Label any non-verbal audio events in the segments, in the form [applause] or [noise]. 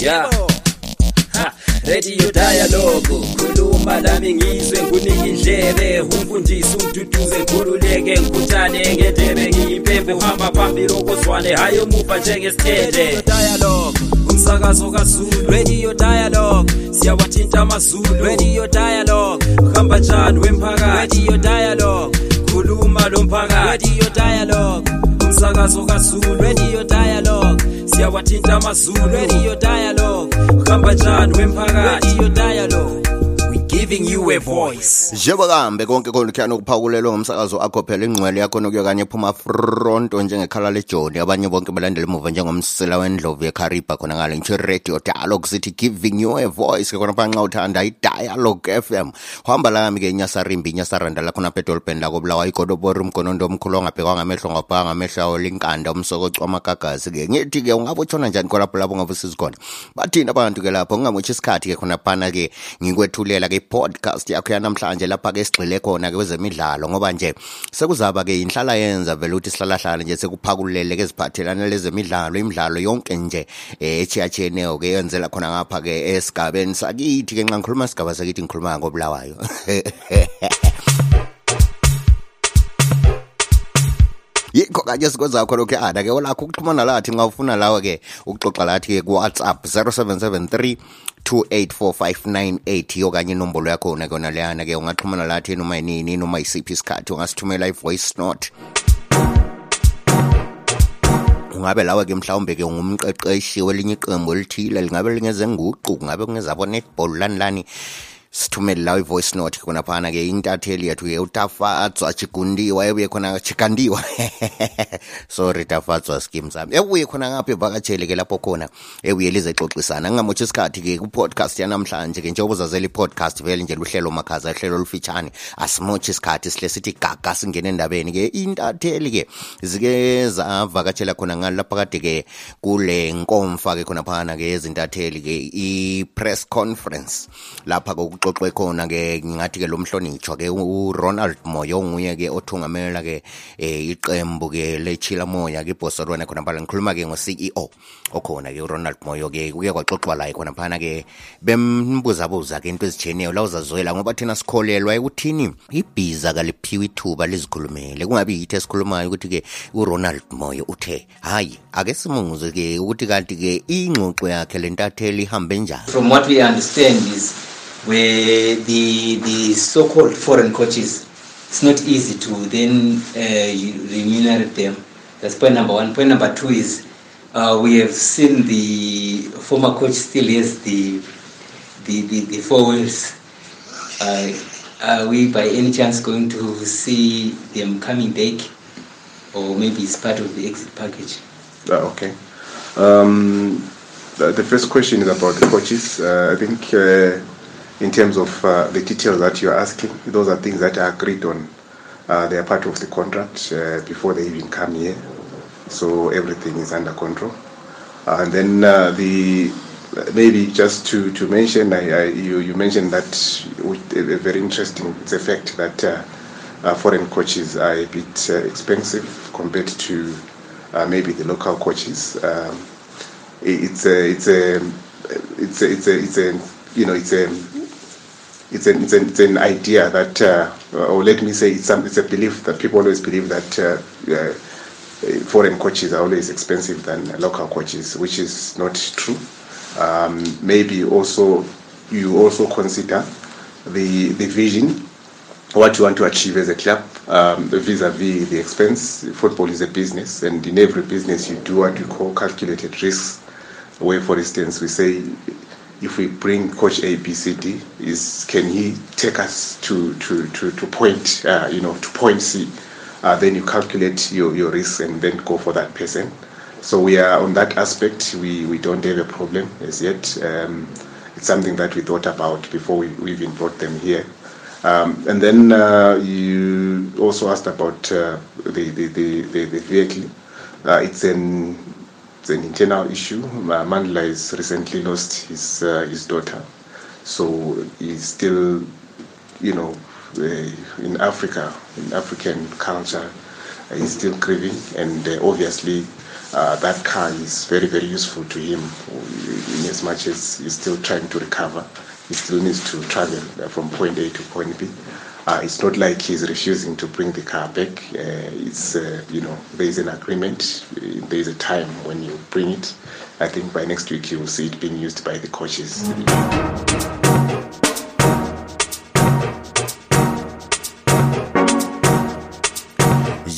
yeah Ha, radio dialogue. Khuluma lami ngizwe ngunike indlebe. Umfundisi umduduze ngikhululeke ngikhuthane ngendebe. Ngiyimpembe uhamba phambili okozwane. Hayi omuva njengesithende dialogue. Umsakazo kaZulu. Radio dialogue. Siyawathinta amazulu. Radio dialogue. Uhamba njani wemphakathi? Radio dialogue. Khuluma lo mphakathi. Radio dialogue. Umsakazo kaZulu. Radio dialogue siyawathinta amazulu. Radio dialogue uhamba njani wemphakathi radio dialogue giving you a voice. Njengokambe konke konke khiyana ukuphakulelwa ngomsakazo akho phela ingcwele yakho nokuya kanye ephuma fronto njengekhala lejoni. Abanye bonke balandela emuva njengomsila wendlovu yekariba khona ngale ngitsho radio dialogue sithi giving you a voice ke khona phanxa uthanda i-dialogue fm uhamba lami-ke inyasarimbi inyasaranda la khona pedolben lako bulawa igodobori umgonondo omkhulu ongabhekwa ngamehlo ngabhaka ngamehlo awo linkanda umsokoco amagagasi-ke ngithi-ke ungabe utshona njani kolapho lapho ungabe usizikhona? Bathini abantu-ke lapho ngingamotshi isikhathi-ke khonaphana-ke ngikwethulela-ke i-podcast yakho yanamhlanje lapha-ke sigxile khona-ke kwezemidlalo ngoba nje sekuzaba-ke inhlala yenza vele ukuthi sihlalahlale nje sekuphakululele-ke eziphathelane lezemidlalo imidlalo yonke nje um echiyachiyeneyo-ke yenzela khona ngapha-ke esigabeni sakithi-ke nxa ngikhuluma isigaba sakithi ngikhuluma ngobulawayo [laughs] yikho kanye sikwenza khona lokhu ana ke olakho ukuxhumana lathi nxa ufuna lawe-ke ukuxoxa lathi-ke ku-whatsapp 0773 284598 okanye kanye inombolo yakho na kona leyana ke. Ungaxhumana lathi noma yinini noma yisiphi isikhathi ungasithumela i-voice note. Ungabe lawe ke mhlawumbe ke ngumqeqeshi welinye iqembu elithile lingabe lingeze nguqu kungabe kungezabo netball lani lani sithumele lawo i-voice note khona phana ke intatheli yethu ke utafatswa chigundiwa ebuye khona chikandiwa [laughs] sorry tafatswa skim sami ebuye khona ngapha evakatshele ke lapho khona ebuye lizexoxisana ngingamotshi isikhathi ke ku-podcast yanamhlanje ke njengoba uzazela i-podcast vele nje luhlelo makhaza uhlelo olufitshane asimotshi isikhathi sihle sithi gaga singene endabeni ke. Intatheli ke zike zavakatshela khona ngalo lapha kade ke kule nkomfa ke khona phana ke ezintatheli ke i-press conference. Lapha kuxoxwe khona ke ngingathi ke lo mhlonitshwa ke uRonald Moyo onguye ke othungamela ke eh, iqembu ke lechila moya ke Barcelona khona phala ngikhuluma ke ngo CEO okhona ke uRonald Moyo ke kuye kwaxoxwa la khona phana ke bembuza buza ke into ezitshiyeneyo la uzazwela ngoba thina sikholelwa ekuthini ibhiza kaliphiwe ithuba lizikhulumele. Kungabi yithi esikhulumayo ukuthi ke uRonald Moyo uthe hayi ake simunguze ke ukuthi kanti ke ingxoxo yakhe lentatheli ihambe njani? From what we understand is where the the so-called foreign coaches, it's not easy to then uh, remunerate them. That's point number one. Point number two is uh, we have seen the former coach still has the the the, the four wheels. Uh, are we by any chance going to see them coming back, or maybe it's part of the exit package? Uh, okay. Um, the, the first question is about the coaches. Uh, I think uh, in terms of uh, the details that you're asking, those are things that are agreed on. Uh, they are part of the contract uh, before they even come here. So everything is under control. Uh, and then uh, the maybe just to, to mention, I, I, you, you mentioned that a, very interesting fact that uh, foreign coaches are a bit expensive compared to maybe the local coaches. Um, it- it's a it's a it's a it's a it's a you know it's a it's an it's, an it's an idea that uh, or let me say it's some it's a belief that people always believe that uh, uh, foreign coaches are always expensive than local coaches, which is not true. Um, maybe also you also consider the the vision what you want to achieve as a club um, vis-a-vis the expense. Football is a business, and in every business you do what you call calculated risks. Where, for instance, we say if we bring coach A, B, C, D, is can he take us to to to, to point uh, you know to point C? Uh, then you calculate your, your risks and then go for that person. So we are on that aspect. We, we don't have a problem as yet. Um, it's something that we thought about before we, we even brought them here. Um, and then uh, you also asked about uh, the, the, the, the, the vehicle. Uh, it's an it's an internal issue. Mandla has recently lost his uh, his daughter, so he's still, you know, uh, in Africa, in African culture, uh, he's still grieving, and uh, obviously uh, that car is very, very useful to him in as much as he's still trying to recover. He still needs to travel uh, from point A to point B. Uh, it's not like he's refusing to bring the car back. Uh, it's, uh, you know, there is an agreement. There is a time when you bring it. I think by next week you will see it being used by the coaches.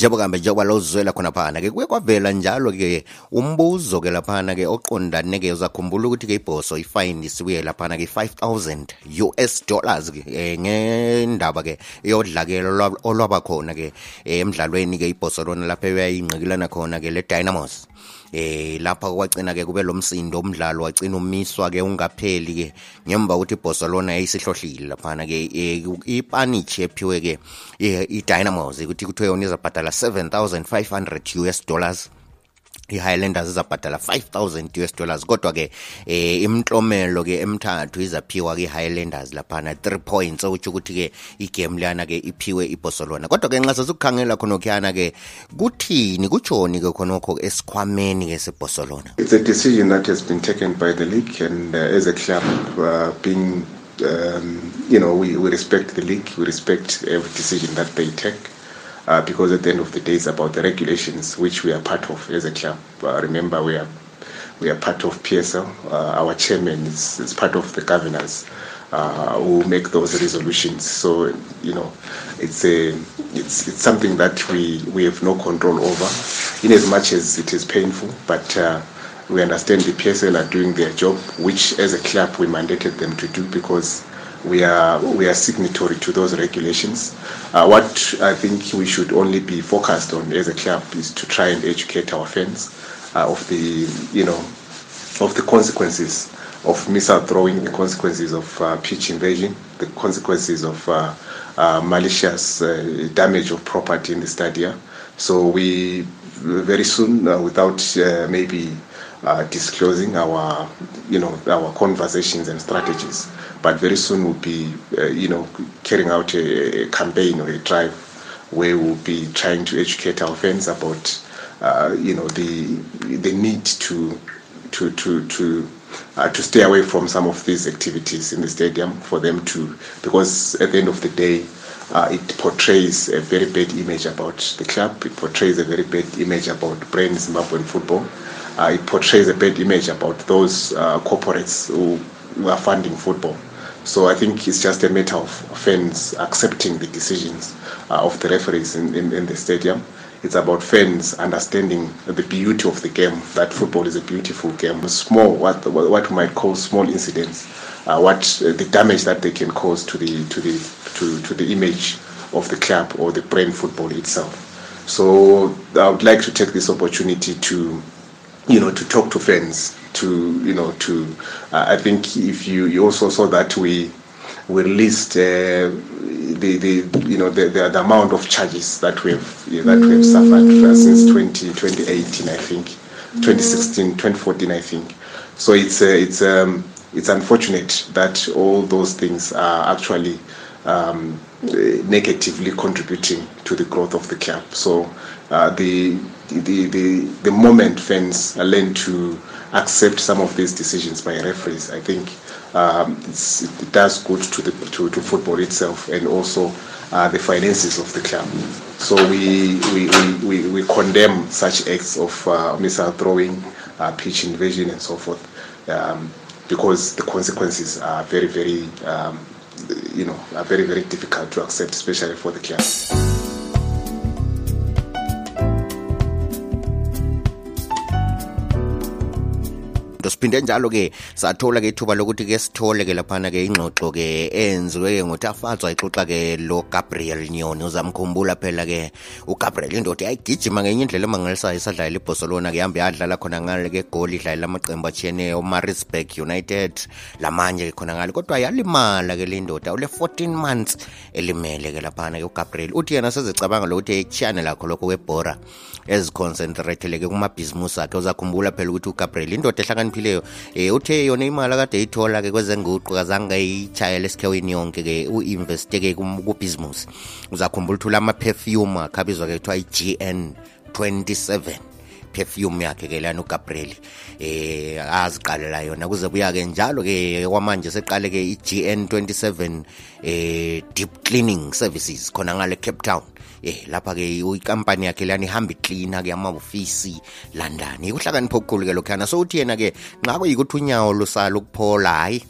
njengoba njengoba lozwela khonaphana-ke kuye kwavela njalo-ke umbuzo-ke laphana-ke oqondane-ke uzakhumbula ukuthi-ke ibhoso ifine isibuye laphana-ke 5000 US dollars-ke eh, ngendaba-ke yodlakelo olwabakhona-ke eh, emdlalweni-ke ibhoso lona lapho eyayingqikelana khona-ke le-dynamos eh lapha kwagcina ke kube lo msindo umdlalo wagcina umiswa ke ungapheli ke. Ngemva ukuthi Barcelona lona yayisihlohlile laphana ke eh, ipanich ephiwe ke eh, i-dynamos ukuthi kuthiwe yona izabhadala 7500 US dollars i-highlanders izabhadala 5000 US dollars. Kodwa ke eh imhlomelo ke emthathu izaphiwa ke i-highlanders laphana 3 points okutsho ukuthi ke igame liyana ke iphiwe iBarcelona. Kodwa ke nxa sasukukhangela khonokuyana ke kuthini kutshoni ke khonokho esikhwameni ke seBarcelona? It's a decision that has been taken by the league, and uh, as a club, uh, being um, you know, we, we respect the league, we respect every decision that they take, uh, because at the end of the day, it's about the regulations which we are part of as a club. Uh, remember, we are we are part of PSL. Uh, our chairman is, is part of the governors uh, who make those resolutions. So you know, it's a it's it's something that we we have no control over, in as much as it is painful. But uh, we understand the PSL are doing their job, which as a club we mandated them to do because we are we are signatory to those regulations. Uh, what I think we should only be focused on as a club is to try and educate our fans uh, of the you know of the consequences of missile throwing, the consequences of uh, pitch invasion, the consequences of uh, uh, malicious uh, damage of property in the stadium. So we very soon, without maybe uh, disclosing our, you know, our conversations and strategies, but very soon we'll be, uh, you know, carrying out a, a campaign or a drive where we'll be trying to educate our fans about, uh, you know, the the need to to to to uh, to stay away from some of these activities in the stadium for them to because at the end of the day uh, it portrays a very bad image about the club. It portrays a very bad image about brand Zimbabwean football it portrays a bad image about those uh, corporates who, who are funding football so I think it's just a matter of fans accepting the decisions uh, of the referees in, in, in the stadium it's about fans understanding the beauty of the game. That football is a beautiful game. Small, what what we might call small incidents, uh, what uh, the damage that they can cause to the to the to, to the image of the club or the brand football itself. So I would like to take this opportunity to, you know, to talk to fans. To you know, to uh, I think if you you also saw that we we released uh, the, the you know the, the, the amount of charges that we have that we have suffered since 20, 2018 I think. 2016 2014 I think. So it's uh, it's um, it's unfortunate that all those things are actually um, eh, negatively contributing to the growth of the club so uh, the, the the the moment fans learn to accept some of these decisions by referees I think um, it does good to the to, to football itself and also uh, the finances of the club. So we we, we, we, we condemn such acts of uh, missile throwing, uh, pitch invasion, and so forth, um, because the consequences are very very um, you know are very very difficult to accept, especially for the club. siphinde njalo-ke sathola-ke ithuba lokuthi-ke sithole-ke laphana-ke ingxoxo-ke enziwe-ke ngotafatswa ixoxa-ke lo gabriel nyoni. Uzamkhumbula phela-ke ugabriel indoda yayigijima ngenye indlela emangalisayo isadlalela ibarcelona-ke ihambe yadlala khona ngale-ke goli idlalela amaqembu atshiyeneyo marisburg united lamanye-ke khona ngale. Kodwa yalimala-ke le ndoda ule-14 months elimele-ke laphana-ke ugabriel. Uthi yena sezicabanga lokuthi ekutshiyane lakho lokho kwebhora eziconcentrate-leke kumabhizimusi akhe. Uzakhumbula phela ukuthi ugabriel indoda ehlakaniphile leyo um e, uthe yona imali akade ithola-ke kwezenguqu kazange ichayela esikhewini yonke-ke u-investe-ke kubhizimusi. Uzakhumbula uthula ama-perfume akhabizwa-ke kuthiwa i-g n 27 perfume yakhe ke lana uGabriel eh aziqalela yona. Kuze buya ke njalo ke kwamanje seqale ke iGN 27 eh deep cleaning services khona ngale Cape Town. Eh lapha ke ikampani yakhe lana ihamba icleaner ke amahofisi London. Ikuhlakanipho okukhulu ke lokhana so uthi yena ke nxa kuyikuthi unyawo lusala ukuphola hayi.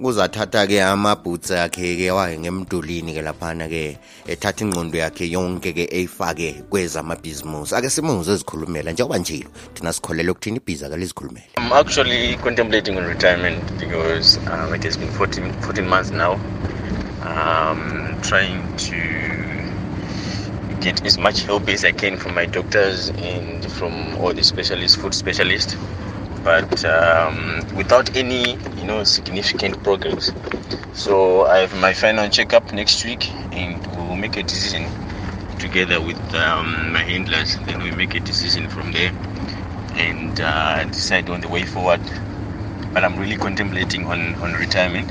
Uzathatha ke amabhutsi akhe ke waye ngemdulini ke laphana ke ethatha ingqondo yakhe yonke ke eyifake kwezamabhizimusi. Ake simuze ezikhulumela njengoba njilo thina sikholele ukuthini ibhiza ke lizikhulumele? I'm actually contemplating on retirement because um, it has been 14, 14 months now. Um, trying to get as much help as I can from my doctors and from all the specialists, food specialists, but um, without any, you know, significant progress. So I have my final checkup next week, and we'll make a decision together with um, my handlers. Then we make a decision from there and uh, decide on the way forward. But I'm really contemplating on, on retirement.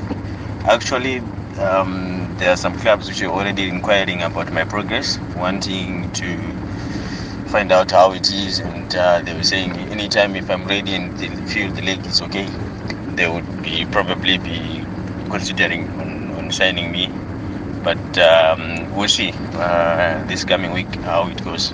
Actually, um, there are some clubs which are already inquiring about my progress, wanting to find out how it is, and uh, they were saying anytime if I'm ready and they feel the leg is okay, they would be probably be considering on, on signing me. But um, we'll see uh, this coming week how it goes.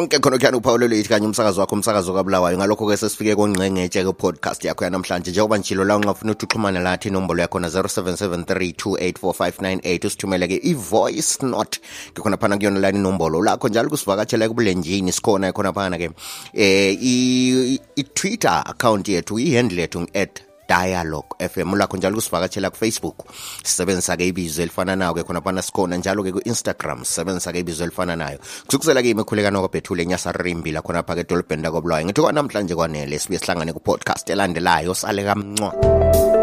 Konke khona kukhana uphawulo ithi kanye umsakazo wakho umsakazo kabulawayo ngalokho-ke sesifike kongqengetshe-ke podcast yakho yanamhlanje njengoba njilo la ungafuna ukuthi uxhumane lathi inombolo yakhona 0773284598 usithumele-ke i-voice note ngikhona phana kuyona lani inombolo. Lakho njalo kusivakatshela kubulenjini sikhona khona phana-ke eh i-twitter account yethu i-handle yethu at dialogue fm lakho njalo kusivakatshela kufacebook sisebenzisa-ke ibizo elifana nayo ke khonaphana sikhona njalo-ke ku-instagram sisebenzisa-ke ibizo elifana nayo. Kusukusela-ke imikhulekano kwabhethule nyasarimbila khona pha-ke edolobheni lakobulawayo. Ngithi kwanamhlanje kwanele sibuye sihlangane ku-podcast elandelayo sale kamncwa